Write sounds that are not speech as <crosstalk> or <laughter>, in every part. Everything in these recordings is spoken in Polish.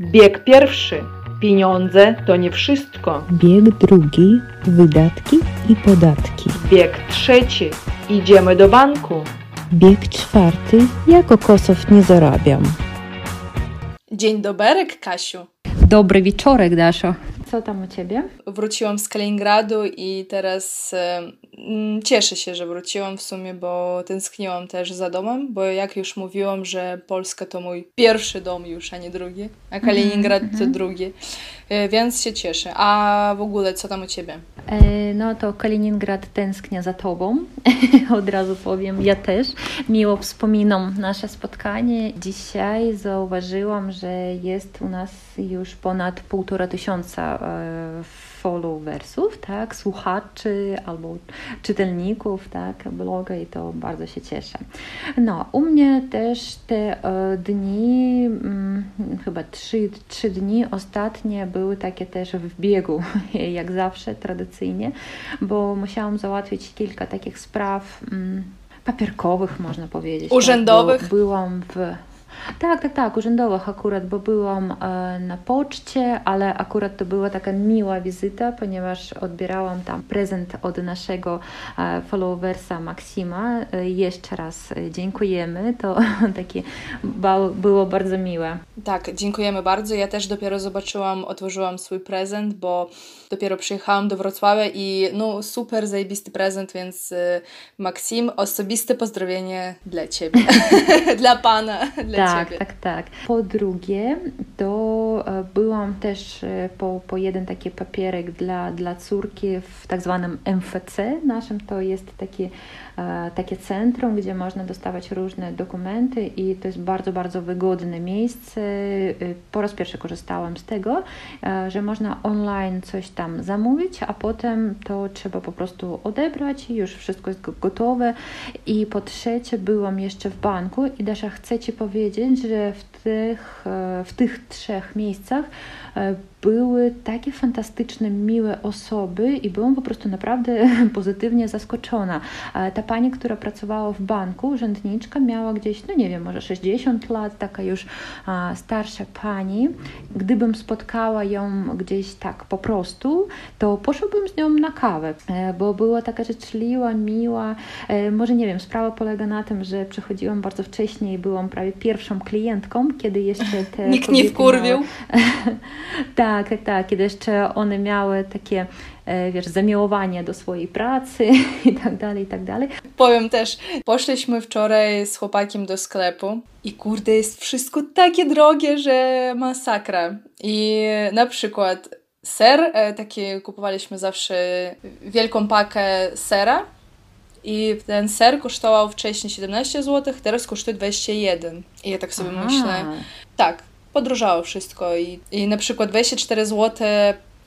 Bieg pierwszy. Pieniądze to nie wszystko. Bieg drugi wydatki i podatki. Bieg trzeci. Idziemy do banku. Bieg czwarty ja kokosów nie zarabiam. Dzień doberek, Kasiu. Dobry wieczorek, Daszo. Co tam u ciebie? Wróciłam z Kaliningradu i teraz mm, cieszę się, że wróciłam w sumie, bo tęskniłam też za domem, bo jak już mówiłam, że Polska to mój pierwszy dom już, a nie drugi, a Kaliningrad to drugi, e, więc się cieszę. A w ogóle co tam u ciebie? E, no to Kaliningrad tęsknię za tobą. <laughs> Od razu powiem, ja też. Miło wspominam nasze spotkanie. Dzisiaj zauważyłam, że jest u nas już ponad półtora tysiąca e, followersów, tak, słuchaczy albo czytelników, tak, bloga i to bardzo się cieszę. No, u mnie też te e, dni, mm, chyba trzy, trzy dni ostatnie były takie też w biegu, <laughs> jak zawsze, tradycyjnie, bo musiałam załatwić kilka takich spraw mm, papierkowych, można powiedzieć. Urzędowych? Tak, byłam w tak, tak, tak, urzędowych akurat, bo byłam e, na poczcie, ale akurat to była taka miła wizyta, ponieważ odbierałam tam prezent od naszego e, followersa Maksima. E, jeszcze raz dziękujemy, to <laughs> takie było bardzo miłe. Tak, dziękujemy bardzo. Ja też dopiero zobaczyłam, otworzyłam swój prezent, bo dopiero przyjechałam do Wrocławia i no super zajebisty prezent, więc Maksim, osobiste pozdrowienie dla Ciebie, <laughs> dla Pana, dla tak, Ciebie. Tak, tak, Po drugie, to e, byłam też e, po, po jeden taki papierek dla, dla córki w tak zwanym MFC naszym, to jest taki takie centrum, gdzie można dostawać różne dokumenty i to jest bardzo, bardzo wygodne miejsce. E, po raz pierwszy korzystałam z tego, e, że można online coś tam zamówić, a potem to trzeba po prostu odebrać i już wszystko jest gotowe. I po trzecie byłam jeszcze w banku i Dasza chcę Ci powiedzieć, że w tych, w tych trzech miejscach były takie fantastyczne, miłe osoby i byłam po prostu naprawdę <laughs> pozytywnie zaskoczona. Ta pani, która pracowała w banku, urzędniczka, miała gdzieś, no nie wiem, może 60 lat, taka już starsza pani. Gdybym spotkała ją gdzieś tak po prostu, to poszłabym z nią na kawę, e, bo była taka życzliwa, miła. E, może nie wiem, sprawa polega na tym, że przychodziłam bardzo wcześnie i byłam prawie pierwszą klientką, kiedy jeszcze te. Nikt nie wkurwił. Miały... <laughs> tak, tak, tak, kiedy jeszcze one miały takie, e, wiesz, zamiłowanie do swojej pracy <laughs> i tak dalej, i tak dalej. Powiem też, poszliśmy wczoraj z chłopakiem do sklepu i kurde, jest wszystko takie drogie, że masakra. I na przykład ser, e, taki kupowaliśmy zawsze wielką pakę sera i ten ser kosztował wcześniej 17 zł, teraz kosztuje 21. I ja tak sobie Aha. myślę, tak, podrożało wszystko i, i na przykład 24 zł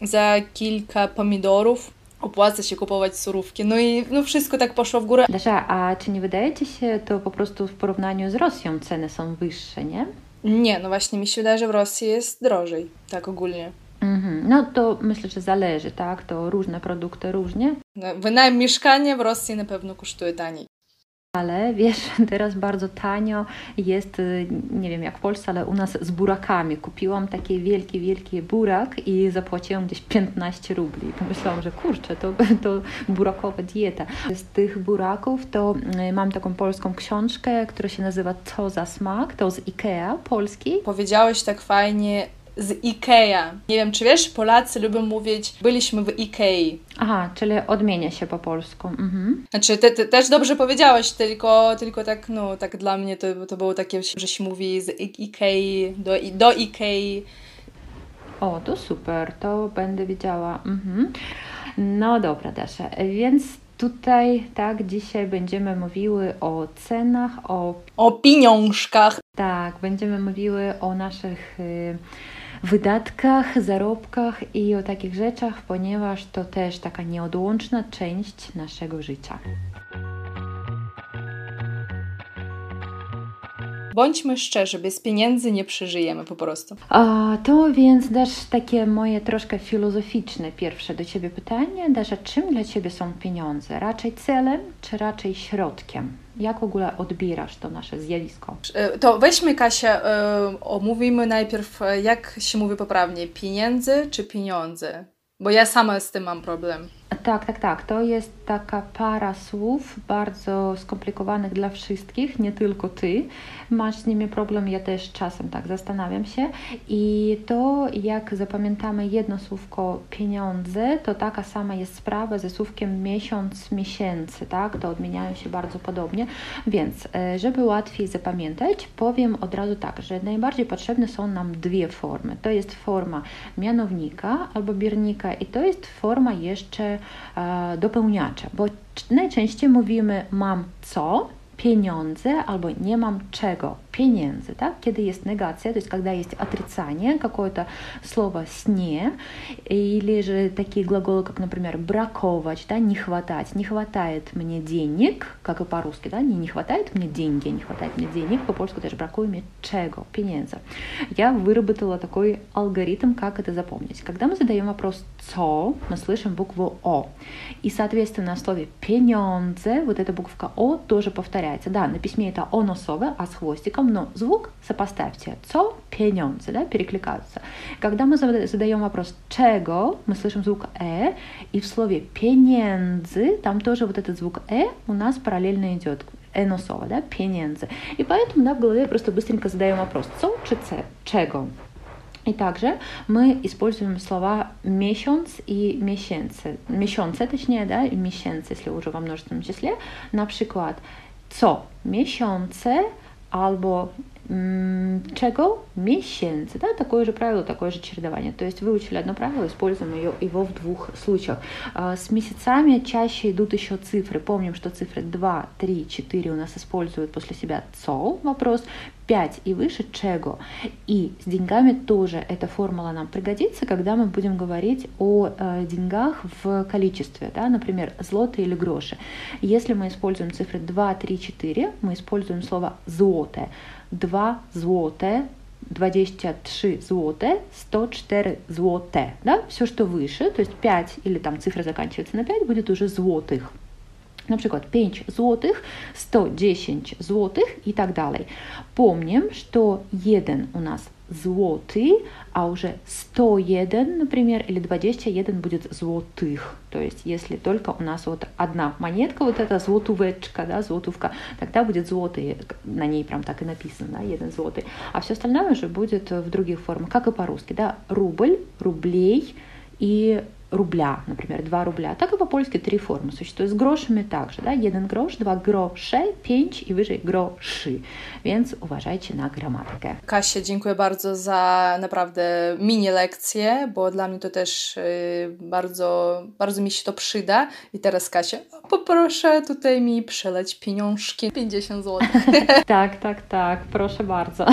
za kilka pomidorów opłaca się kupować surówki. No i no wszystko tak poszło w górę. Dasza, a czy nie wydaje Ci się to po prostu w porównaniu z Rosją ceny są wyższe, nie? Nie, no właśnie mi się wydaje, że w Rosji jest drożej, tak ogólnie. Mhm. No to myślę, że zależy, tak? To różne produkty różnie. No, wynajem mieszkania w Rosji na pewno kosztuje taniej. Ale wiesz, <laughs> teraz bardzo tanio jest, y, nie wiem jak w Polsce, ale u nas z burakami. Kupiłam taki wielki, wielki burak i zapłaciłam gdzieś 15 rubli. Pomyślałam, że kurczę, to, <laughs> to burakowa dieta. Z tych buraków to y, mam taką polską książkę, która się nazywa Co za smak, to z Ikea polski. Powiedziałeś tak fajnie z Ikea. Nie wiem, czy wiesz, Polacy lubią mówić, byliśmy w Ikei. Aha, czyli odmienia się po polsku. Mhm. Znaczy, ty, ty, też dobrze powiedziałeś, tylko, tylko tak, no, tak dla mnie to, to było takie, że się mówi z Ikei do, do Ikei. O, to super, to będę wiedziała. Mhm. No dobra, Dasza, więc tutaj tak dzisiaj będziemy mówiły o cenach, o... O pieniążkach. Tak, będziemy mówiły o naszych... Y wydatkach, zarobkach i o takich rzeczach, ponieważ to też taka nieodłączna część naszego życia. Bądźmy szczerzy, bez pieniędzy nie przeżyjemy po prostu. A, to więc dasz takie moje troszkę filozoficzne pierwsze do Ciebie pytanie. Dasz, czym dla Ciebie są pieniądze? Raczej celem, czy raczej środkiem? Jak w ogóle odbierasz to nasze zjawisko? E, To weźmy, Kasia, e, omówimy najpierw, e, jak się mówi poprawnie, pieniędzy czy pieniądze? Bo ja sama z tym mam problem. Tak, tak, tak. To jest taka para słów bardzo skomplikowanych dla wszystkich, nie tylko ty. Masz z nimi problem, ja też czasem tak zastanawiam się. I to, jak zapamiętamy jedno słówko pieniądze, to taka sama jest sprawa ze słówkiem miesiąc, miesięcy, tak? To odmieniają się bardzo podobnie. Więc, e, żeby łatwiej zapamiętać, powiem od razu tak, że najbardziej potrzebne są nam dwie formy. To jest forma mianownika albo biernika i to jest forma jeszcze dopełniacza, bo najczęściej mówimy mam co, pieniądze albo nie mam czego, pieniędzy, tak? Kiedy есть негация, то есть когда есть отрицание, какое-то слово с «не», или же такие глаголы, как, например, браковать, да, не хватать, не хватает мне денег, как и по-русски, да, не, не хватает мне деньги, не хватает мне денег, по-польски тоже бракує мне чего, pieniędzy. Я выработала такой алгоритм, как это запомнить. Когда мы задаем вопрос «co», мы слышим букву «о», и, соответственно, в слове «pieniądze» вот эта буквка «о» тоже повторяется. Да, на письме это «о» носовое, а с хвостиком, но звук сопоставьте. «Co» – «pieniądze», да, перекликаются. Когда мы задаем вопрос «czego», мы слышим звук «э», и в слове «pieniędzy» там тоже вот этот звук «э» у нас параллельно идет эносово, да, pieniędzy. И поэтому, да, в голове просто быстренько задаем вопрос czy «ce», «czego». И также мы используем слова месяц и miesięcy. Miesiące, точнее, да, и miesięcy, если уже во множественном числе. На przykład, co miesiące albo м, czego miesięcy. Да? Такое же правило, такое же чередование. То есть выучили одно правило, используем ее, его в двух случаях. А, С месяцами чаще идут еще цифры. Помним, что цифры 2, 3, 4 у нас используют после себя ЦО, вопрос 5 и выше чего. И с деньгами тоже эта формула нам пригодится, когда мы будем говорить о э, деньгах в количестве, да, например, злоты или гроши. Если мы используем цифры 2, 3, 4, мы используем слово злоте. 2 злоте, 23 злоте, 104 злоте. Да? Все, что выше, то есть 5 или там цифра заканчивается на 5, будет уже злотых. Na przykład 5 złotych, 110 złotych i tak dalej. Помним, что 1 у нас злотый, а уже 101, например, или 21 будет злотых. То есть, если только у нас вот одна монетка, вот эта злотувечка, да, злотувка, тогда будет злотый, на ней прям так и написано, да, один злотый. А все остальное уже будет в других формах, как и по-русски, да, рубль, рублей и рубля, например, 2 рубля. Так и по-польски три формы существуют. З грошами также, да, 1 grosz, 2 grosze, 5 i wyżej groszy. Więc uważajcie na gramatykę. Kasia, dziękuję bardzo za naprawdę mini lekcję, bo dla mnie to też y, bardzo, bardzo mi się to przyda. I teraz Kasia, poproszę tutaj mi przeleć pieniążki. 50 zł. <laughs> Так, так, так, прошу bardzo.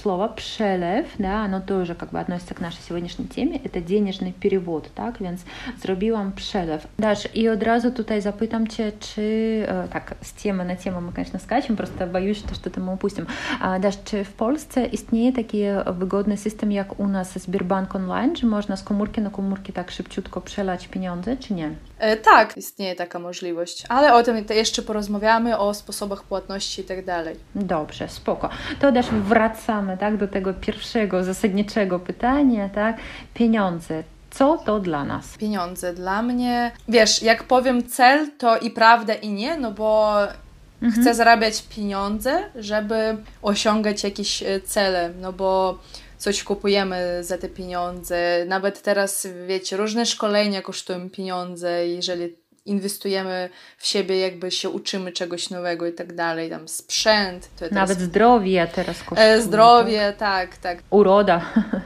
Тут слово «przelew», да, оно тоже как бы относится к нашей сегодняшней теме, это денежный перевод, tak, więc zrobiłam przelew. Dasz, i od razu tutaj zapytam Cię, czy, e, tak, z темы на тему мы, конечно, скачем, просто боюсь, что что-то мы упустим. А, Dasz, czy w Polsce istnieje taki wygodny system jak u nas Sberbank Online, że można z komórki na komórki tak szybciutko przelać pieniądze, czy nie? E, tak, istnieje taka możliwość, ale o tym jeszcze porozmawiamy, o sposobach płatności i tak dalej. Dobrze, spoko. To też wracamy tak, do tego pierwszego, zasadniczego pytania, tak? Pieniądze. Co to dla nas? Pieniądze dla mnie. Wiesz, jak powiem cel, to i prawda, i nie, no bo chcę zarabiać pieniądze, żeby osiągać jakieś e, cele, no bo coś kupujemy za te pieniądze. Nawet teraz, wiecie, różne szkolenia kosztują pieniądze, jeżeli inwestujemy w siebie, jakby się uczymy czegoś nowego i tak dalej, tam sprzęt. Teraz, Nawet zdrowie teraz kosztuje. e, zdrowie, tak, tak. Uroda.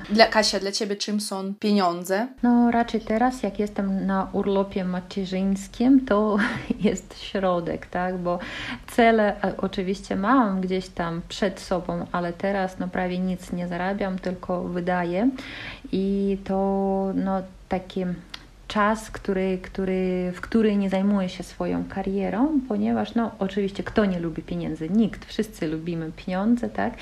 Dla, Kasia, dla Ciebie czym są pieniądze? No raczej teraz, jak jestem na urlopie macierzyńskim, to <laughs> jest środek, tak? Bo cele e, oczywiście mam gdzieś tam przed sobą, ale teraz no prawie nic nie zarabiam, tylko wydaję i to no takie czas, który, który, w który nie zajmuję się swoją karierą, ponieważ no oczywiście kto nie lubi pieniędzy? Nikt, wszyscy lubimy pieniądze, tak?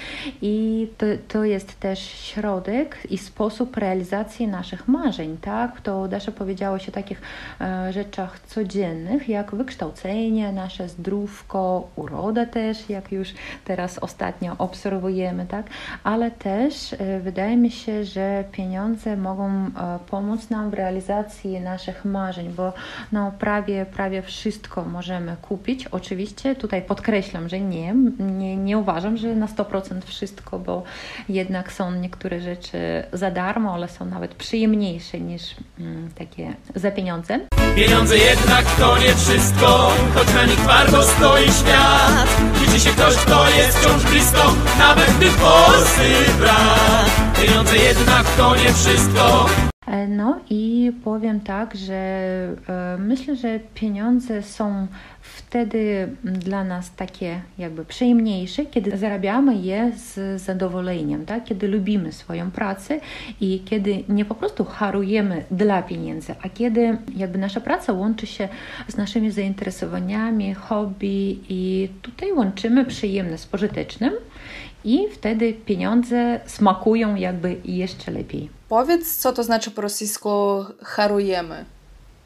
I to, to jest też środek i sposób realizacji naszych marzeń, tak? To Dasza powiedziałaś o takich e, rzeczach codziennych, jak wykształcenie, nasze zdrówko, uroda też, jak już teraz ostatnio obserwujemy, tak? Ale też e, wydaje mi się, że pieniądze mogą e, pomóc nam w realizacji naszych marzeń, bo no, prawie, prawie wszystko możemy kupić. Oczywiście tutaj podkreślam, że nie, nie, nie uważam, że na 100% wszystko, bo jednak są niektóre rzeczy za darmo, ale są nawet przyjemniejsze niż mm, takie za pieniądze. Pieniądze jednak to nie wszystko, choć na nich warto stoi świat. Liczy się ktoś, kto jest wciąż blisko, nawet gdy forsy brak. Pieniądze jednak to nie wszystko, No i powiem tak, że e, myślę, że pieniądze są wtedy dla nas takie jakby przyjemniejsze, kiedy zarabiamy je z zadowoleniem, tak? kiedy lubimy swoją pracę i kiedy nie po prostu harujemy dla pieniędzy, a kiedy jakby nasza praca łączy się z naszymi zainteresowaniami, hobby i tutaj łączymy przyjemne z pożytecznym i wtedy pieniądze smakują jakby jeszcze lepiej. Powiedz, co to znaczy po rosyjsku harujemy,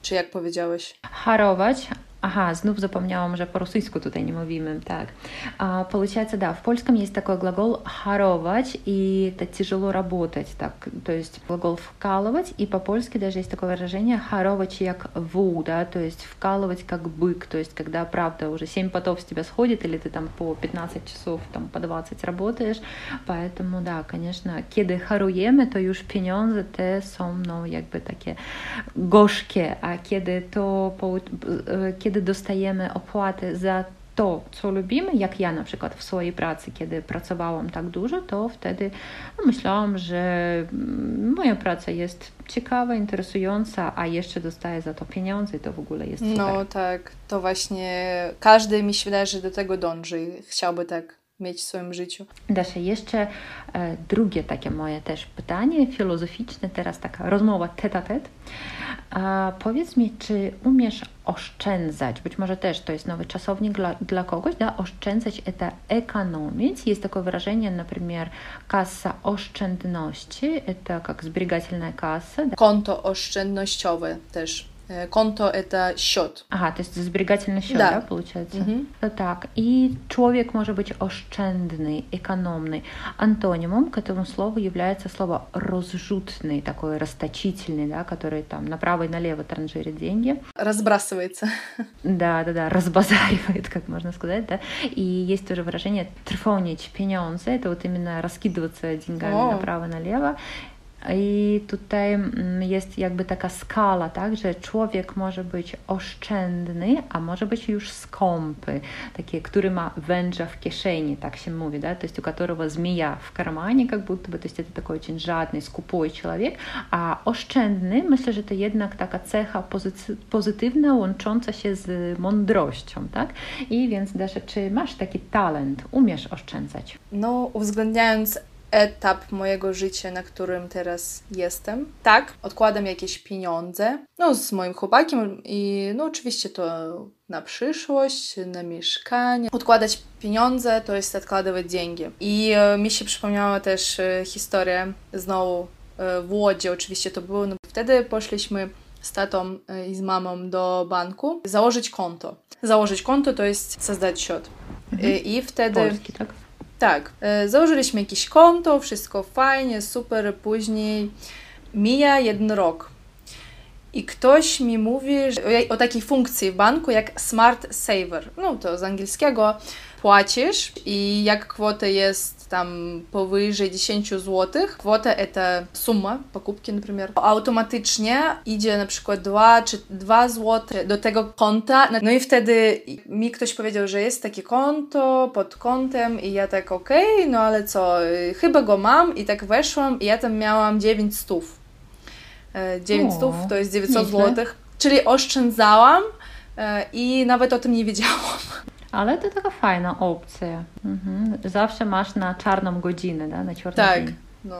czy jak powiedziałeś? Harować Ага, знов запомняла, że po rosyjsku tutaj nie mówimy, так. А, получается, да, в польском есть такой глагол «харовать», и это тяжело работать, так, то есть глагол «вкалывать», и по-польски даже есть такое выражение «харовать як ву», да, то есть «вкалывать как бык», то есть когда, правда, уже 7 потов с тебя сходит, или ты там по 15 часов, там по 20 работаешь, поэтому, да, конечно, kiedy harujemy, to już pieniądze te są, no, jakby takie gorzkie, a kiedy to, po, kiedy dostajemy opłaty za to, co lubimy, jak ja na przykład w swojej pracy, kiedy pracowałam tak dużo, to wtedy no, myślałam, że mm, moja praca jest ciekawa, interesująca, a jeszcze dostaję za to pieniądze i to w ogóle jest super. No tak, to właśnie każdy mi się wydaje, że do tego dąży i chciałby tak mieć w swoim życiu. Dasze, jeszcze e, drugie takie moje też pytanie filozoficzne, teraz taka rozmowa tete-a-tete. Powiedz mi, czy umiesz oszczędzać, być może też to jest nowy czasownik dla, dla kogoś, da, oszczędzać to ekonomić. Jest takie wyrażenie, na przykład kasa oszczędności, e, to jak zbiegatelna kasa. Konto oszczędnościowe też E, Konto это счет. Ага, то есть сберегательный счет, Да. да, получается? Ну Так, и человек может быть oszczędny, экономный. Антонимом к этому слову является слово розжутный, такой расточительный, да, который там направо и налево транжирит деньги. Разбрасывается. Да, да, да, разбазаривает, как можно сказать, да. И есть тоже выражение трфонить pieniądze, это вот именно раскидываться деньгами О. направо и налево. I tutaj mm, jest jakby taka skala, tak, że człowiek może być oszczędny, a może być już skąpy, taki, który ma węża w kieszeni, tak się mówi, да, то есть у которого змея в кармане, как будто бы, то есть это такой очень жадный, скупой человек, a oszczędny, myślę, że to jednak taka cecha pozycy- pozytywna, łącząca się z mądrością, tak? I więc Dasza, czy masz taki talent, umiesz oszczędzać? No, uwzględniając etap mojego życia, na którym teraz jestem, tak, odkładam jakieś pieniądze, no, z moim chłopakiem i no, oczywiście to na przyszłość, na mieszkanie. Odkładać pieniądze to jest odkładować деньги. I e, mi się przypomniała też e, historia znowu e, w Łodzi, oczywiście to było, no, wtedy poszliśmy z tatą e, i z mamą do banku założyć konto. Założyć konto to jest создать счет. E, I wtedy... Polski, tak? Tak, e, założyliśmy jakieś konto, wszystko fajnie, super, później mija jeden rok. I ktoś mi mówi o takiej funkcji w banku jak Smart Saver. No to z angielskiego płacisz i jak kwota jest tam powyżej 10 zł, kwota это suma покупки, например, automatycznie idzie na przykład 2 czy 2 zł do tego konta. No i wtedy mi ktoś powiedział, że jest takie konto pod kontem i ja tak okej, no ale co, y, chyba go mam i tak weszłam i ja tam miałam 9 stów. E, 9 O, stów to jest 900 nieźle. zł, czyli oszczędzałam e, i nawet o tym nie wiedziałam. Ale to taka fajna opcja. Mhm. Zawsze masz na czarną godzinę, da? na czarny Tak, dzień. no.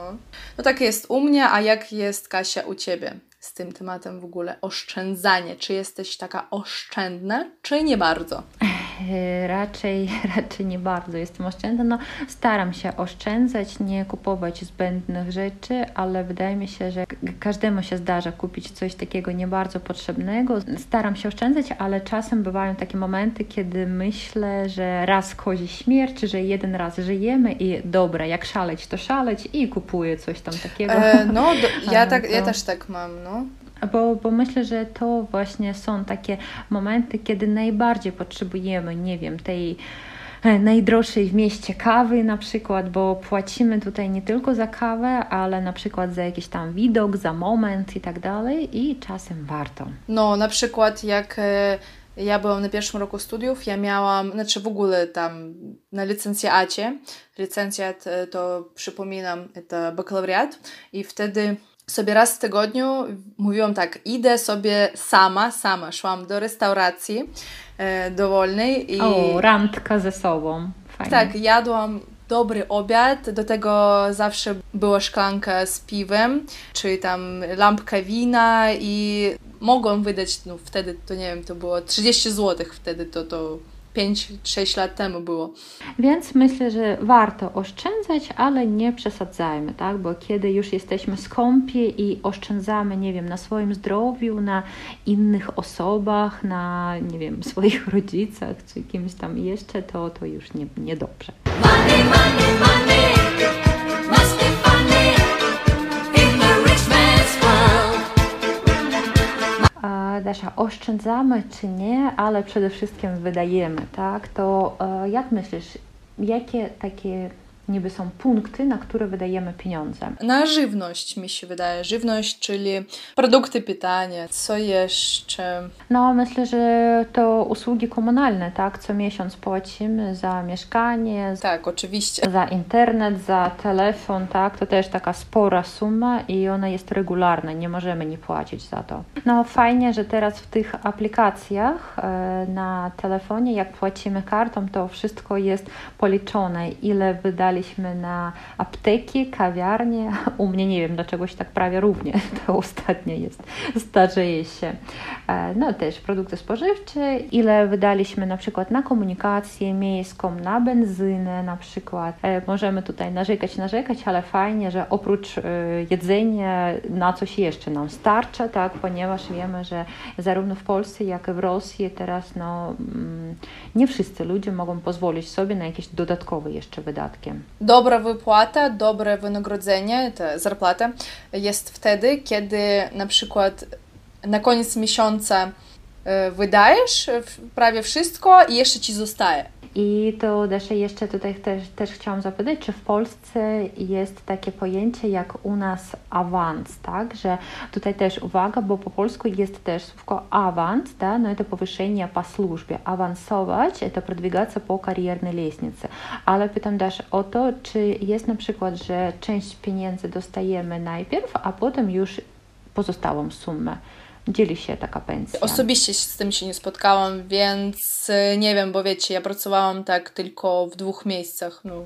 No tak jest u mnie, a jak jest Kasia u ciebie z tym tematem w ogóle oszczędzanie? Czy jesteś taka oszczędna, czy nie bardzo? <laughs> E, raczej, <laughs> raczej nie bardzo jestem oszczędna. No, staram się oszczędzać, nie kupować zbędnych rzeczy, ale wydaje mi się, że każdemu się zdarza kupić coś takiego nie bardzo potrzebnego. Staram się oszczędzać, ale czasem bywają takie momenty, kiedy myślę, że raz kozi śmierć, że jeden raz żyjemy i dobra, jak szaleć, to szaleć i kupuję coś tam takiego. E, no, do, ja, <laughs> tak, ja też tak mam, no. Bo, bo myślę, że to właśnie są takie momenty, kiedy najbardziej potrzebujemy, nie wiem, tej e, najdroższej w mieście kawy na przykład, bo płacimy tutaj nie tylko za kawę, ale na przykład za jakiś tam widok, za moment i tak dalej i czasem warto. No, na przykład jak e, ja byłam na pierwszym roku studiów, ja miałam, znaczy w ogóle tam na licencjacie, licencjat e, to przypominam, to bakalaureat i wtedy sobie raz w tygodniu mówiłam tak, idę sobie sama, sama, szłam do restauracji e, dowolnej i... O, randka ze sobą. Fajnie. Tak, jadłam dobry obiad, do tego zawsze była szklanka z piwem, czy tam lampka wina i mogłam wydać, no wtedy to nie wiem, to było 30 zł, wtedy to to 5-6 lat temu było. Więc myślę, że warto oszczędzać, ale nie przesadzajmy, tak? Bo kiedy już jesteśmy skąpi i oszczędzamy, nie wiem, na swoim zdrowiu, na innych osobach, na, nie wiem, swoich <laughs> rodzicach czy kimś tam jeszcze, to, to już nie, niedobrze. Money, money, money. Dasia, oszczędzamy czy nie, ale przede wszystkim wydajemy, tak? To e, jak myślisz, jakie takie niby są punkty, na które wydajemy pieniądze? Na żywność mi się wydaje. Żywność, czyli produkty pytania. Co jeszcze? No, myślę, że to usługi komunalne, tak? Co miesiąc płacimy za mieszkanie. Tak, oczywiście. Za internet, za telefon, tak? To też taka spora suma i ona jest regularna. Nie możemy nie płacić za to. No, fajnie, że teraz w tych aplikacjach e, na telefonie, jak płacimy kartą, to wszystko jest policzone, ile wydali wydaliśmy na apteki, kawiarnie. <laughs> U mnie nie wiem dlaczego się tak prawie równie, <laughs> to ostatnie jest, starzeje się. E, no też produkty spożywcze, ile wydaliśmy na przykład na komunikację miejską, na benzynę na przykład. E, możemy tutaj narzekać, narzekać, ale fajnie, że oprócz e, jedzenia na coś jeszcze nam starcza, tak, ponieważ wiemy, że zarówno w Polsce, jak i w Rosji teraz no, mm, nie wszyscy ludzie mogą pozwolić sobie na jakieś dodatkowe jeszcze wydatki. Dobra wypłata, dobre wynagrodzenie, to zarplata jest wtedy, kiedy na przykład na koniec miesiąca wydajesz prawie wszystko i jeszcze ci zostaje. I to Dasza jeszcze tutaj też, też chciałam zapytać, czy w Polsce jest takie pojęcie jak u nas awans, tak? Że tutaj też uwaga, bo po polsku jest też słówko awans, да, no to повышение по службе. Awansować to продвигаться po kariernej лестнице. Ale pytam Dasz o to, czy jest na przykład, że część pieniędzy dostajemy najpierw, a potem już pozostałą sumę dzieli się taka pensja. Osobiście z tym się nie spotkałam, więc y, nie wiem, bo wiecie, ja pracowałam tak tylko w dwóch miejscach. No.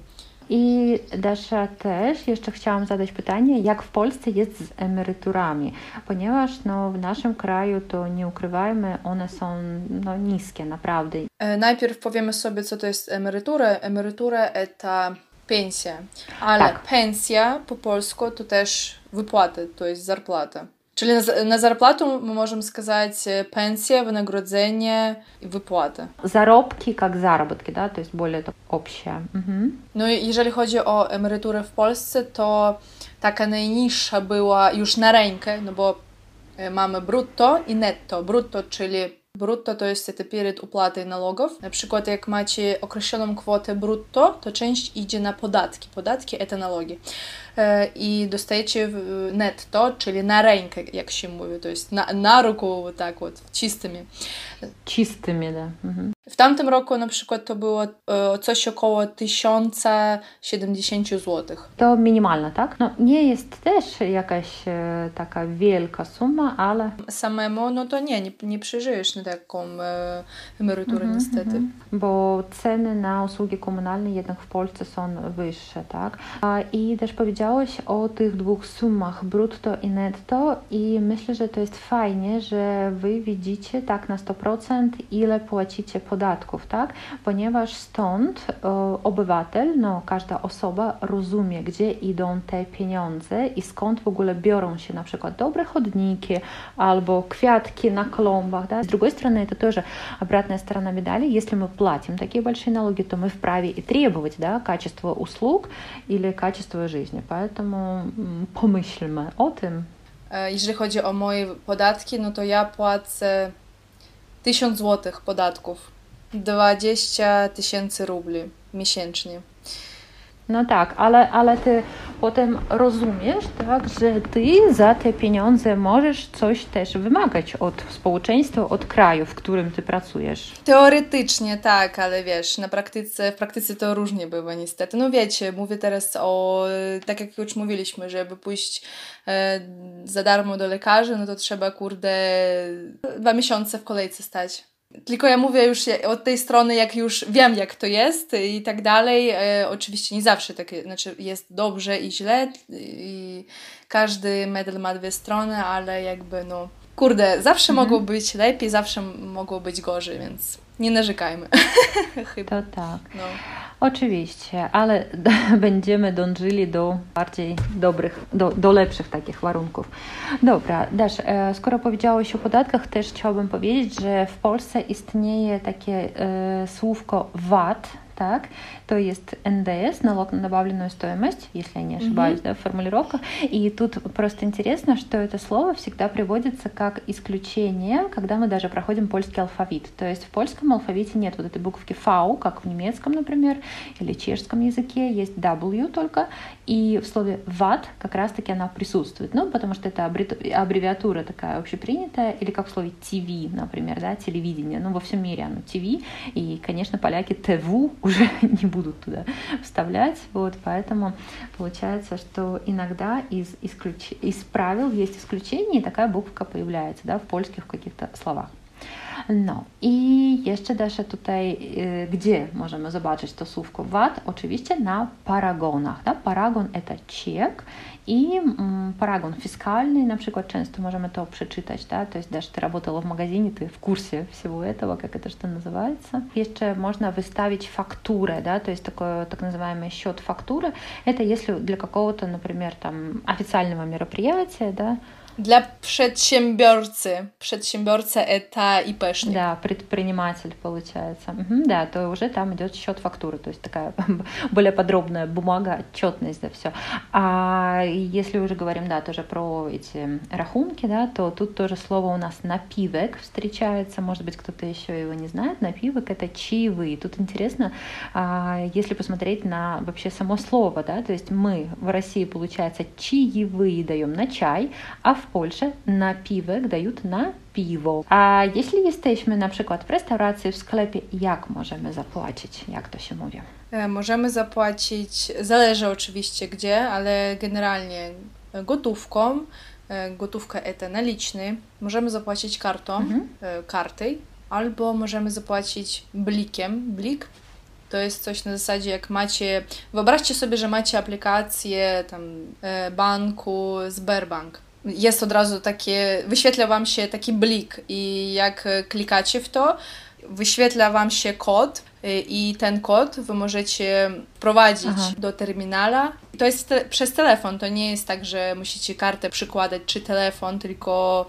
I Dasza też jeszcze chciałam zadać pytanie, jak w Polsce jest z emeryturami, ponieważ no, w naszym kraju to nie ukrywajmy, one są no, niskie naprawdę. E, najpierw powiemy sobie, co to jest emerytura. Emerytura to pensja, ale tak. pensja po polsku to też wypłaty, to jest zarplata. Czyli na, na зарплату мы можем сказать пенсия, выnagrodzenie и выплаты. Zarobki jak заработки, да, to jest более общее. Mhm. No i jeżeli chodzi o emeryturę w Polsce, to taka najniższa była już na rękę, no bo mamy brutto i netto. Brutto, czyli Brutto to jest это перед uplaтой налогов. Na przykład jak macie określoną kwotę brutto, to część idzie na podatki. Podatki to налоги. I dostajecie netto, czyli na rękę, jak się mówi, to jest na, na ruku, tak вот, czystymi. Czystymi, da. Mhm. W tamtym roku na przykład to było coś około 1070 zł. To minimalne, tak? No nie jest też jakaś taka wielka suma, ale... Samemu, no to nie, nie, nie przeżyjesz faktycznie taką e, emeryturę mm -hmm, niestety. Mhm. Bo ceny na usługi komunalne jednak w Polsce są wyższe, tak? I też powiedziałeś o tych dwóch sumach, brutto i netto i myślę, że to jest fajnie, że wy widzicie tak na 100% ile płacicie podatków, tak? Ponieważ stąd e, obywatel, no każda osoba rozumie, gdzie idą te pieniądze i skąd w ogóle biorą się na przykład dobre chodniki albo kwiatki na klombach, tak? Z drugiej стороны, это тоже обратная сторона медали. Если мы платим такие большие налоги, то мы вправе и требовать да, качества услуг или качества жизни. Поэтому м, помyślmy o tym. E, Jeżeli chodzi o moje podatki, no to ja płacę 1000 złotych podatków, 20 tysięcy rubli miesięcznie. No tak, ale, ale ty potem rozumiesz, tak, że ty za te pieniądze możesz coś też wymagać od społeczeństwa, od kraju, w którym ty pracujesz. Teoretycznie tak, ale wiesz, na praktyce, w praktyce to różnie bywa niestety. No wiecie, mówię teraz o, tak jak już mówiliśmy, żeby pójść e, za darmo do lekarza, no to trzeba kurde dwa miesiące w kolejce stać. Tylko ja mówię już od tej strony, jak już wiem, jak to jest i tak dalej. E, oczywiście nie zawsze tak, znaczy jest dobrze i źle i każdy medal ma dwie strony, ale jakby no, kurde, zawsze mogło być lepiej, zawsze mogło być gorzej, więc nie narzekajmy. <laughs> Chyba. To tak. No. Oczywiście, ale <laughs> będziemy dążyli do bardziej dobrych, do, do lepszych takich warunków. Dobra, Dasz, e, skoro powiedziałeś o podatkach, też chciałabym powiedzieć, że w Polsce istnieje takie e, słówko VAT, так, то есть НДС, налог на добавленную стоимость, если я не ошибаюсь, mm-hmm. да, в формулировках. И тут просто интересно, что это слово всегда приводится как исключение, когда мы даже проходим польский алфавит. То есть в польском алфавите нет вот этой буквы V, как в немецком, например, или чешском языке, есть W только, и в слове VAT как раз-таки она присутствует. Ну, потому что это аббревиатура такая общепринятая, или как в слове TV, например, да, телевидение. Ну, во всем мире оно TV, и, конечно, поляки ТВ уже <laughs> не будут туда вставлять, вот, поэтому получается, что иногда из, исключ... из правил есть исключение, и такая буквка появляется, да, в польских каких-то словах. No i jeszcze Dasza tutaj, gdzie możemy zobaczyć to słówko VAT? Oczywiście na paragonach. Da? Paragon to czek i mm, paragon fiskalny, na przykład często możemy to przeczytać, да? то есть даже ты работала в магазине, ты в курсе всего этого, как это что называется. Jeszcze można wystawić fakturę, да? то есть такое так называемый счет фактуры. Это если для какого-то, например, там официального мероприятия, да, Для przedsiębiorcy. Przedsiębiорца это ИПшник. Да, предприниматель получается. Угу, да, то уже там идет счет фактуры, то есть такая <laughs> более подробная бумага, отчетность, да, все. А если уже говорим, да, тоже про эти рахунки, да, то тут тоже слово у нас напивек встречается, может быть, кто-то еще его не знает. Напивек это чаевые. Тут интересно, а, если посмотреть на вообще само слово, да, то есть мы в России, получается, чаевые даем на чай, a w Polsce napiwek dają na piwo. A jeśli jesteśmy na przykład w restauracji, w sklepie, jak możemy zapłacić? Jak to się mówi? Możemy zapłacić, zależy oczywiście gdzie, ale generalnie gotówką. Gotówka to naliczny. Możemy zapłacić kartą, mhm. karty, albo możemy zapłacić blikiem. Blik to jest coś na zasadzie, jak macie. Wyobraźcie sobie, że macie aplikację tam banku Sberbank jest od razu takie, wyświetla Wam się taki blik i jak klikacie w to, wyświetla Wam się kod i ten kod Wy możecie wprowadzić Aha. do terminala. To jest te przez telefon, to nie jest tak, że musicie kartę przykładać czy telefon, tylko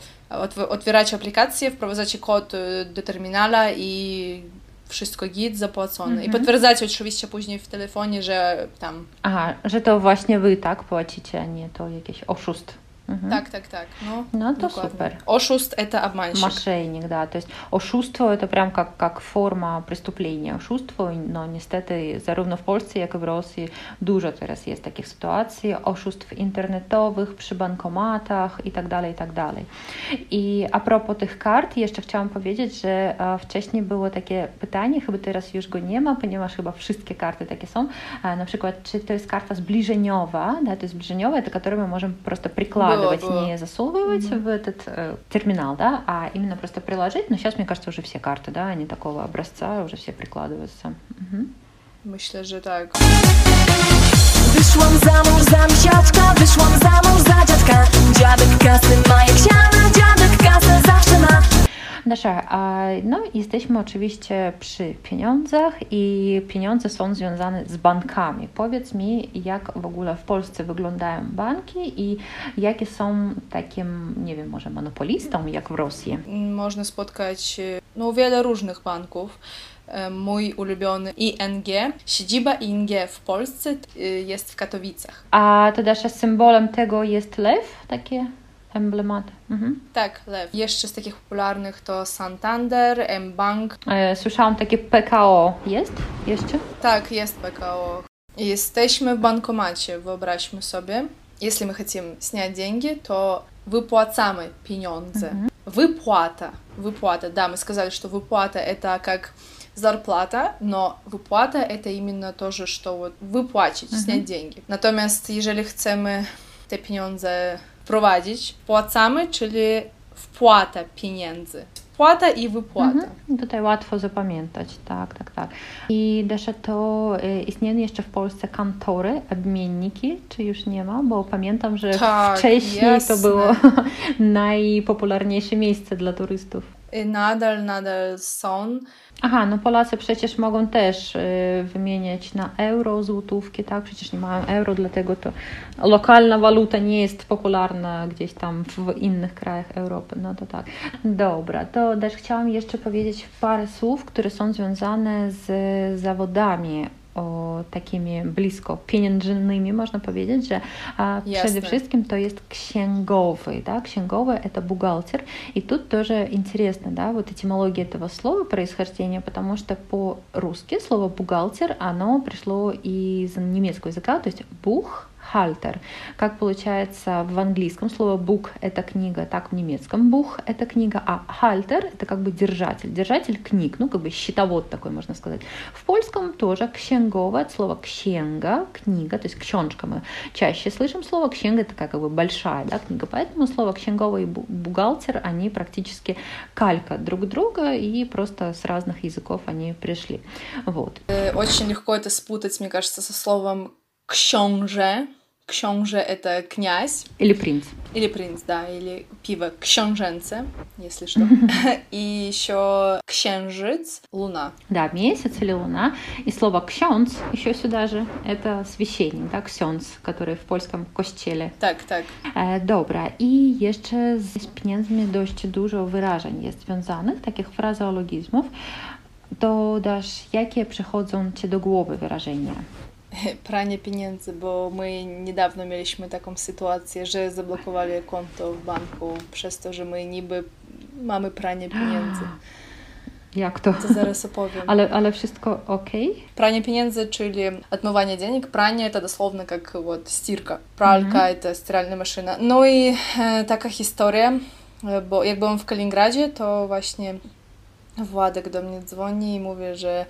otwieracie aplikację, wprowadzacie kod do terminala i wszystko git, zapłacone. Mhm. I potwierdzacie oczywiście później w telefonie, że tam... Aha, że to właśnie Wy tak płacicie, a nie to jakiś oszust. Угу. Так, так, так. Ну, ну то супер. Ошуст – это обманщик. Мошенник, да. То есть ошуство – это прям как, как форма преступления. Oszustwo, no niestety zarówno w Polsce, jak i w Rosji dużo teraz jest takich sytuacji, oszustw internetowych, przy bankomatach i tak dalej, i tak dalej. I a propos tych kart, jeszcze chciałam powiedzieć, że wcześniej było takie pytanie, chyba teraz już go nie ma, ponieważ chyba wszystkie karty takie są. Na przykład, czy to jest karta zbliżeniowa, да, to jest zbliżeniowa, to którą my możemy po prostu przykładać вкладывать, Было, было. не засовывать в этот э, терминал, да, а именно просто приложить. Но сейчас, мне кажется, уже все карты, да, они такого образца уже все прикладываются. Мгм. Myślę, że tak. Wyszłam za mąż za misiaczka, wyszłam za mąż za dziadka Dziadek kasy ma A no jesteśmy oczywiście przy pieniądzach i pieniądze są związane z bankami. Powiedz mi, jak w ogóle w Polsce wyglądają banki i jakie są takim, nie wiem, może monopolistą, jak w Rosji? Można spotkać e, no, wiele różnych banków. E, Mój ulubiony ING, siedziba ING w Polsce e, jest w Katowicach. A to Dasza, symbolem tego jest lew, takie emblematy. Mhm. Tak, lew. Jeszcze z takich popularnych to Santander, M-Bank. E, Słyszałam takie PKO. Jest jeszcze? Tak, jest PKO. Jesteśmy w bankomacie, wyobraźmy sobie. Jeśli my chcemy снять деньги, то выплacamy pieniądze. Выплата. Выплата. Да, мы сказали, что выплата это как зарплата, но выплата это именно то же, что вот wypłacić, снять деньги. Natomiast jeżeli chcemy te pieniądze wprowadzić, wpłacamy, czyli wpłata pieniędzy. Wpłata i wypłata. Mhm. Tutaj łatwo zapamiętać, tak, tak, tak. I Desza, to y, istnieją jeszcze w Polsce kantory, obmienniki, czy już nie ma? Bo pamiętam, że Tak, wcześniej jasne. to było <laughs> najpopularniejsze miejsce dla turystów. I nadal, nadal są. Aha, no Polacy przecież mogą też y, wymieniać na euro, złotówki, tak? Przecież nie mają euro, dlatego to lokalna waluta nie jest popularna gdzieś tam w innych krajach Europy. No to tak. Dobra, to też chciałam jeszcze powiedzieć parę słów, które są związane z zawodami takimi blisko pieniężnymi, można powiedzieć, że Jasne. przede wszystkim то есть księgowy, да, księgowy это бухгалтер, и тут тоже интересно, да, вот этимология этого слова, происхождение, потому что по-русски слово бухгалтер, оно пришло из немецкого языка, то есть бух, Хальтер. Как получается в английском слово book — это книга, так в немецком бух — это книга, а хальтер — это как бы держатель, держатель книг, ну как бы счетовод такой, можно сказать. В польском тоже księgowa от слова księga, книга, то есть książka мы чаще слышим слово, księga — это как бы большая да, книга, поэтому слово księgowa и бу- бухгалтер, они практически калька друг друга и просто с разных языков они пришли. Вот. Э, Очень легко это спутать, мне кажется, со словом książę. Książę это князь Или принц. или принц, да, или пиво książęce, если что. И еще księżyc, луна. Да, месяц или луна. И слово «ксёнц» еще сюда же, это священник, да, «ксёнц», который в польском kościele. Так, так. E, dobra, i jeszcze z pieniędzmi dość dużo wyrażeń jest związanych, takich frazeologizmów. To dasz, jakie przychodzą Ci do głowy wyrażenia? <laughs> Pranie pieniędzy, bo my niedawno mieliśmy taką sytuację, że zablokowali konto w banku przez to, że my niby mamy pranie pieniędzy. <gasps> Jak to? To zaraz opowiem. Ale, <laughs> ale wszystko ok? Прание pieniędzy, czyli отмывание денег. Прание это дословно как вот стирка. Пралька это стиральная машина. Ну i e, taka historia, e, bo jak byłam w Kaliningradzie, to właśnie Władek do mnie dzwoni i mówi, że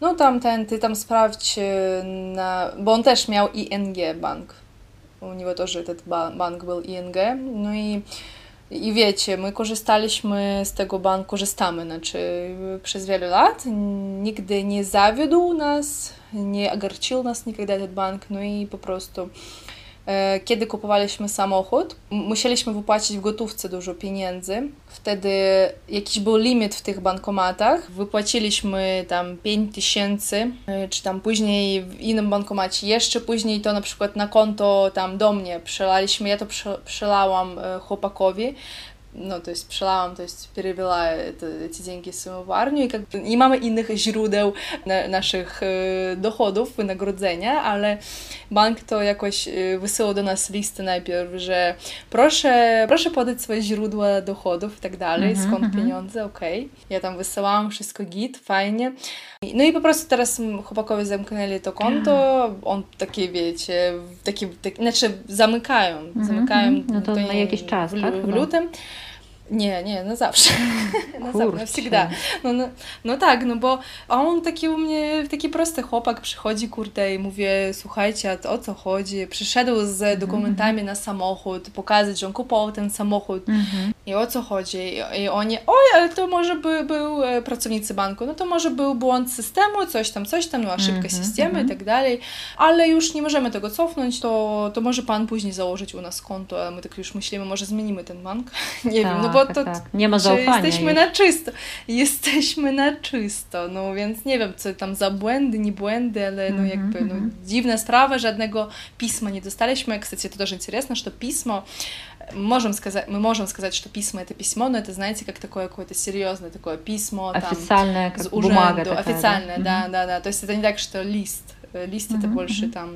no tam ten, ty tam sprawdź e, na... Bo on też miał ING bank. U niego też ten ba- bank był ING. No i i wiecie, my korzystaliśmy z tego banku, korzystamy, znaczy przez wiele lat. Nigdy nie zawiódł nas, nie ogarczył nas nigdy ten bank, no i po prostu kiedy kupowaliśmy samochód, musieliśmy wypłacić w gotówce dużo pieniędzy. Wtedy jakiś był limit w tych bankomatach. Wypłaciliśmy tam 5 tysięcy, e, czy tam później w innym bankomacie jeszcze później to na przykład na konto tam do mnie przelaliśmy. Ja to prze- przelałam e, chłopakowi No, to есть przelałam, to есть перевела это, эти деньги своему армию, i как бы nie mamy innych źródeł na, naszych e, dochodów, wynagrodzenia, ale bank to jakoś e, wysyłał do nas listy najpierw, że proszę, proszę podać swoje źródła dochodów i tak dalej, Mhm, skąd mhm. pieniądze, okej. Ja tam wysyłałam wszystko git, fajnie. No i po prostu teraz chłopakowie zamknęli to konto, on takie, wiecie, taki, tak, znaczy zamykają, zamykają mhm. No to nie- na jakiś czas, w, tak, w lutym. Nie, nie, na zawsze. na zawsze, Kurczę. навсегда. <laughs> No, no, no tak, no bo a on taki u mnie, taki prosty chłopak przychodzi, kurde, i mówię, słuchajcie, a o co chodzi? Przyszedł z dokumentami na samochód, pokazać, że on kupował ten samochód i o co chodzi? I, i oni, oj, ale to może by, był e, pracownicy banku, no to może był błąd systemu, coś tam, coś tam, no ошибка systemu i tak dalej, ale już nie możemy tego cofnąć, to, to może pan później założyć u nas konto, a my tak już myślimy, może zmienimy ten bank, <laughs> nie wiem, no bo Tak, to tak. Nie ma zaufania jesteśmy już. na czysto. Jesteśmy na czysto. No więc nie wiem, co tam za błędy, nie błędy, ale no jakby no, dziwna sprawa, żadnego pisma nie dostaliśmy. Кстати, это тоже интересно, что письмо можем сказать, мы можем сказать, что письмо это письмо, но это, знаете, как такое какое-то серьезное такое письмо, там, Официальная как бумага такая, да? официальное, да, Мгм. да, да. То есть это не так, что лист. Э, List это больше tam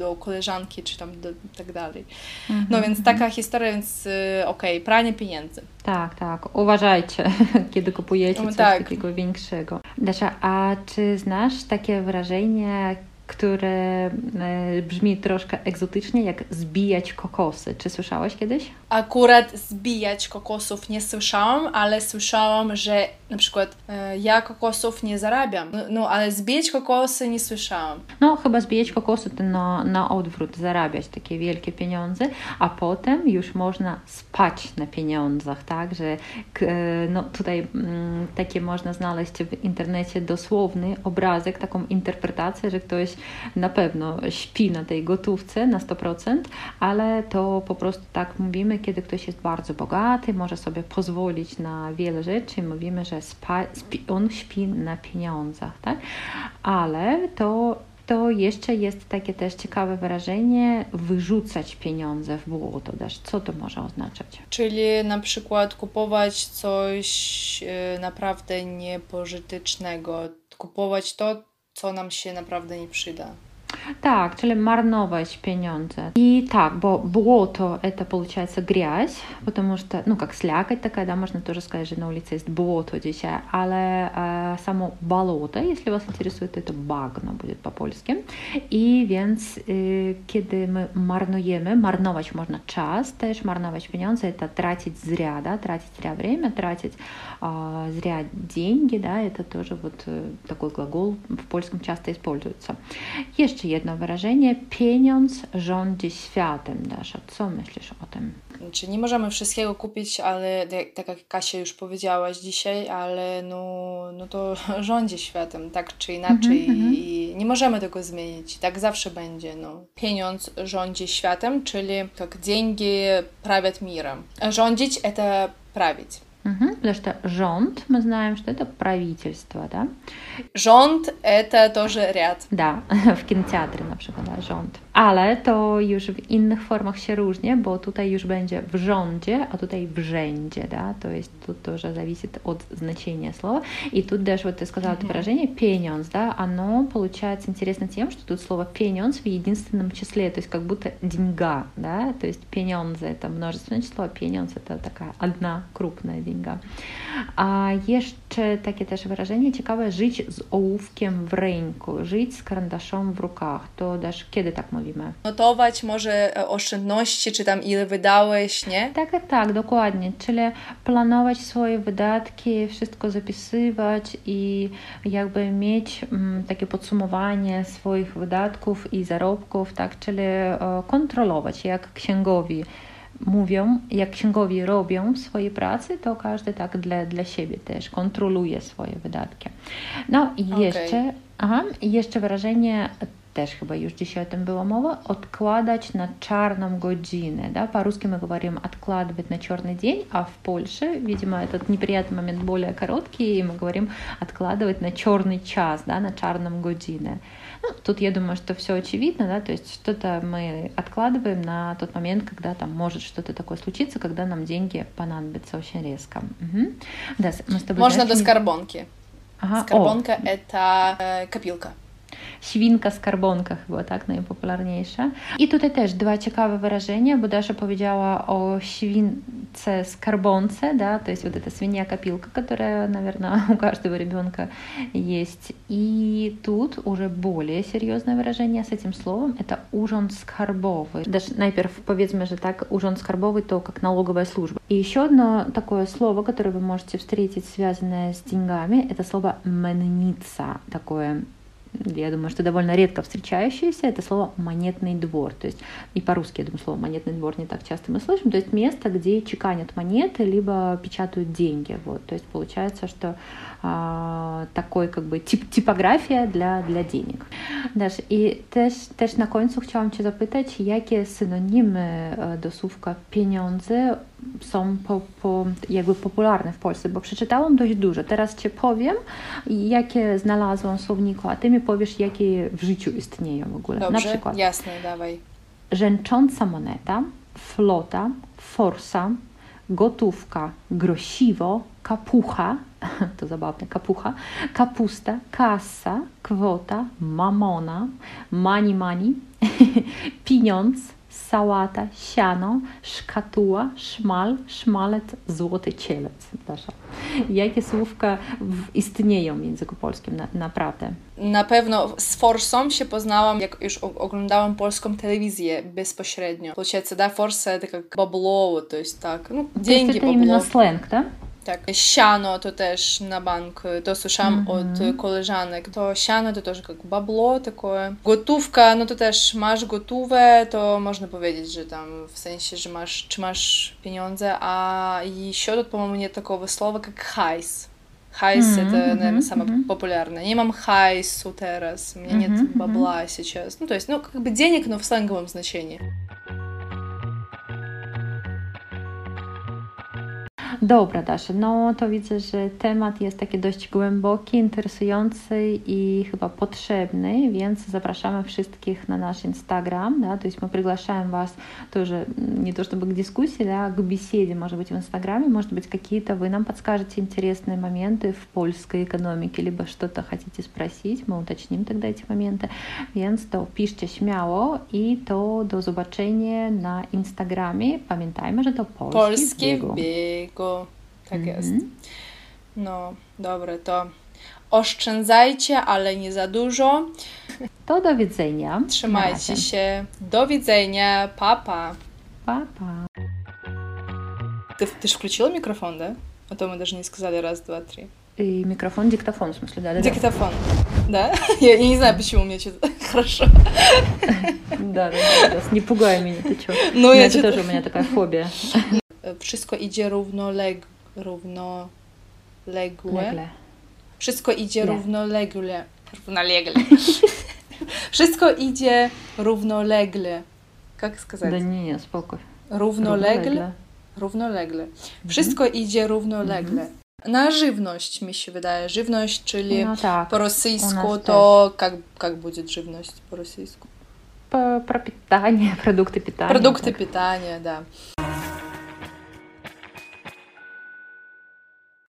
do koleżanki, czy tam do, tak dalej. Mhm, No więc taka historia, więc y, okej, pranie pieniędzy. Tak, tak. Uważajcie, <laughs> kiedy kupujecie No coś tak. takiego większego. Dasza, a czy znasz takie wyrażenie, które e, brzmi troszkę egzotycznie, jak zbijać kokosy? Czy słyszałaś kiedyś? Akurat zbijać kokosów nie słyszałam, ale słyszałam, że na przykład e, ja kokosów nie zarabiam. No, no ale zbijać kokosy nie słyszałam. No, chyba zbijać kokosy to na, na odwrót, zarabiać takie wielkie pieniądze, a potem już można spać na pieniądzach, tak, że e, no, tutaj mm, takie można znaleźć w internecie dosłowny obrazek, taką interpretację, że ktoś na pewno śpi na tej gotówce na 100%, ale to po prostu tak mówimy, kiedy ktoś jest bardzo bogaty, może sobie pozwolić na wiele rzeczy, mówimy, że spa, spi, on śpi na pieniądzach, tak? Ale to to jeszcze jest takie też ciekawe wyrażenie wyrzucać pieniądze w błoto. Dasz, co to może oznaczać? Czyli na przykład kupować coś e, naprawdę niepożytecznego, kupować to, co nam się naprawdę nie przyda. Так, czyli marnować pieniądze. И так, бо болото это получается грязь, потому что, ну, как слякоть такая, да, можно тоже сказать, что на улице есть болото dzisiaj, ale e, samo болото, jeśli Was interesuje, to to будет по-польски. I więc y, kiedy my marnujemy, marnować można czas, też marnować pieniądze, это тратить зря, да, тратить зря время, тратить а, зря деньги, да, это тоже вот э, такой глагол в польском часто используется. Jeszcze jedno wyrażenie, pieniądz rządzi światem, Dasza. Co myślisz o tym? Znaczy, nie możemy wszystkiego kupić, ale tak- tak jak Kasia już powiedziałaś dzisiaj, ale no, no to <laughs> rządzi światem, tak czy inaczej i nie możemy tego zmienić. Tak zawsze będzie. No. Pieniądz rządzi światem, czyli jak деньги правят миром. Rządzić это править. Мгм, Потому что rząd, мы знаем, что это правительство, да? Rząd это тоже ряд. Да, <laughs> w кинотеатре przykład, da, rząd. Ale to już w innych formach się różni, bo tutaj już będzie w rządzie, a tutaj w rzędzie, да? То есть тут тоже зависит от значения слова. И тут даже вот ты сказала это выражение «пенёнз», да, оно получается интересно тем, что тут слово «пенёнз» в единственном числе, то есть как будто деньга, да, то есть «пенёнзы» — это множественное число, а «пенёнз» — это такая одна крупная деньга. A jeszcze takie też wyrażenie ciekawe, żyć z ołówkiem w ręku, żyć z karandaszem w rukach. To też kiedy tak mówimy? Notować może e, oszczędności, czy tam ile wydałeś, nie? Tak, tak, tak, dokładnie. Czyli planować swoje wydatki, wszystko zapisywać i jakby mieć mm, takie podsumowanie swoich wydatków i zarobków, tak, czyli e, kontrolować, jak księgowi mówią, jak księgowi robią swoje pracy, to każdy tak dla, dla siebie też kontroluje swoje wydatki. No i jeszcze, aha, i jeszcze wyrażenie też chyba już dzisiaj o tym była mowa, odkładać na czarną godzinę, да, по-русски мы говорим откладывать на черный день, а в Польше, видимо, этот неприятный момент более короткий, и мы говорим откладывать на черный час, да, на czarną godzinę. Ну, тут я думаю, что все очевидно, да, то есть что-то мы откладываем на тот момент, когда там может что-то такое случиться, когда нам деньги понадобятся очень резко. Мгм. Да, мы с тобой знаешь, do не- skarbonki. Ага, Skarbonka это e, kapilka. Świnka skarbonka chyba tak najpopularniejsza. I tutaj też dwa ciekawe wyrażenia, bo Dasza powiedziała o świn... Ц скорбонце, да, то есть вот эта свинья-копилка, которая, наверное, у каждого ребенка есть. И тут уже более серьезное выражение с этим словом, это ужин скорбовый. Даже найперв powiedzmy, że так, ужин скорбовый, то как налоговая служба. И еще одно такое слово, которое вы можете встретить, связанное с деньгами, это слово менница, такое я думаю, что довольно редко встречающееся, это слово «монетный двор». То есть и по-русски, я думаю, слово «монетный двор» не так часто мы слышим. То есть место, где чеканят монеты, либо печатают деньги. Вот. То есть получается, что такой как бы тип, типографія для, для денег. Даш, і теж, теж на końcu chciałam Cię zapytać, jakie synonimy do słówka pieniądze są po, po, jakby popularne w Polsce, bo przeczytałam dość dużo. Teraz Cię powiem, jakie znalazłam w słowniku, a Ty mi powiesz, jakie w życiu istnieją w ogóle. Dobrze, na przykład jasne, dawaj. rzęcząca moneta, flota, forsa, gotówka, grosiwo, kapucha, <laughs> to zabawne, kapucha, kapusta, kasa, kwota, mamona, money money, <laughs> pieniądz, sałata, siano, szkatuła, szmal, szmalec, złoty cielec. Dasza. Jakie słówka w- istnieją w języku polskim na, naprawdę? Na pewno z Forsą się poznałam, jak już o- oglądałam polską telewizję bezpośrednio. Получается, да, Форса это как бабло, то есть так, ну, To деньги, jest to именно бабло. slang, tak? Так, siano to też na bank, to słyszałam Mhm. od koleżanek. To siano to też jak bablo такое. Gotówka, no to też masz gotówę, to można powiedzieć, że tam w sensie, że masz, czy masz pieniądze, a еще тут, по-моему, нет такого слова, как хайс. Хайс Мгм, это, мгм, наверное, самое мгм. популярное. Не мам хайсу террас, у меня Мгм, нет мгм. бабла сейчас. Ну, то есть, ну, как бы денег, но в сленговом значении. Dobra, Dasza, no to widzę, że temat jest taki dość głęboki, interesujący i chyba potrzebny, więc zapraszamy wszystkich na nasz Instagram, да, то есть мы приглашаем вас тоже м, не то чтобы к дискуссии, да, к беседе, может быть, в Инстаграме, может быть, какие-то вы нам подскажете интересные моменты в польской экономике, либо что-то хотите спросить, мы уточним тогда эти моменty, więc to piszcie śmiało i to do zobaczenia na Instagramie. Pamiętajmy, że to polski, Polskie zbiegu. biegu. Tak jest. Mhm. No, dobre, to oszczędzajcie, ale nie za dużo. To do widzenia. Na Trzymajcie razie. się. Do widzenia. Papa. Pa, pa. Ты, ты же включила микрофон, да? А то мы даже не сказали раз, два, три. И микрофон, диктофон, в смысле, да, да, да. Диктофон. Да? <laughs> Я, я не знаю, почему у меня что-то <laughs> хорошо. Да, да, да, да, Не пугай меня, ты чё? Ну, Ну, я это что-то... тоже у меня такая фобия. <laughs> Wszystko idzie równoleg... równoległe. Legle. Wszystko idzie Nie. równolegle. Równolegle. <laughs> Wszystko idzie równolegle. Jak сказать? Да не, не, spokój. Równolegle? Równolegle. Wszystko idzie równolegle. Na żywność mi się wydaje. Żywność, czyli No tak, po rosyjsku u nas to как, как будет żywność po rosyjsku? П- про питание, продукты питания. Продукты так. питания, да.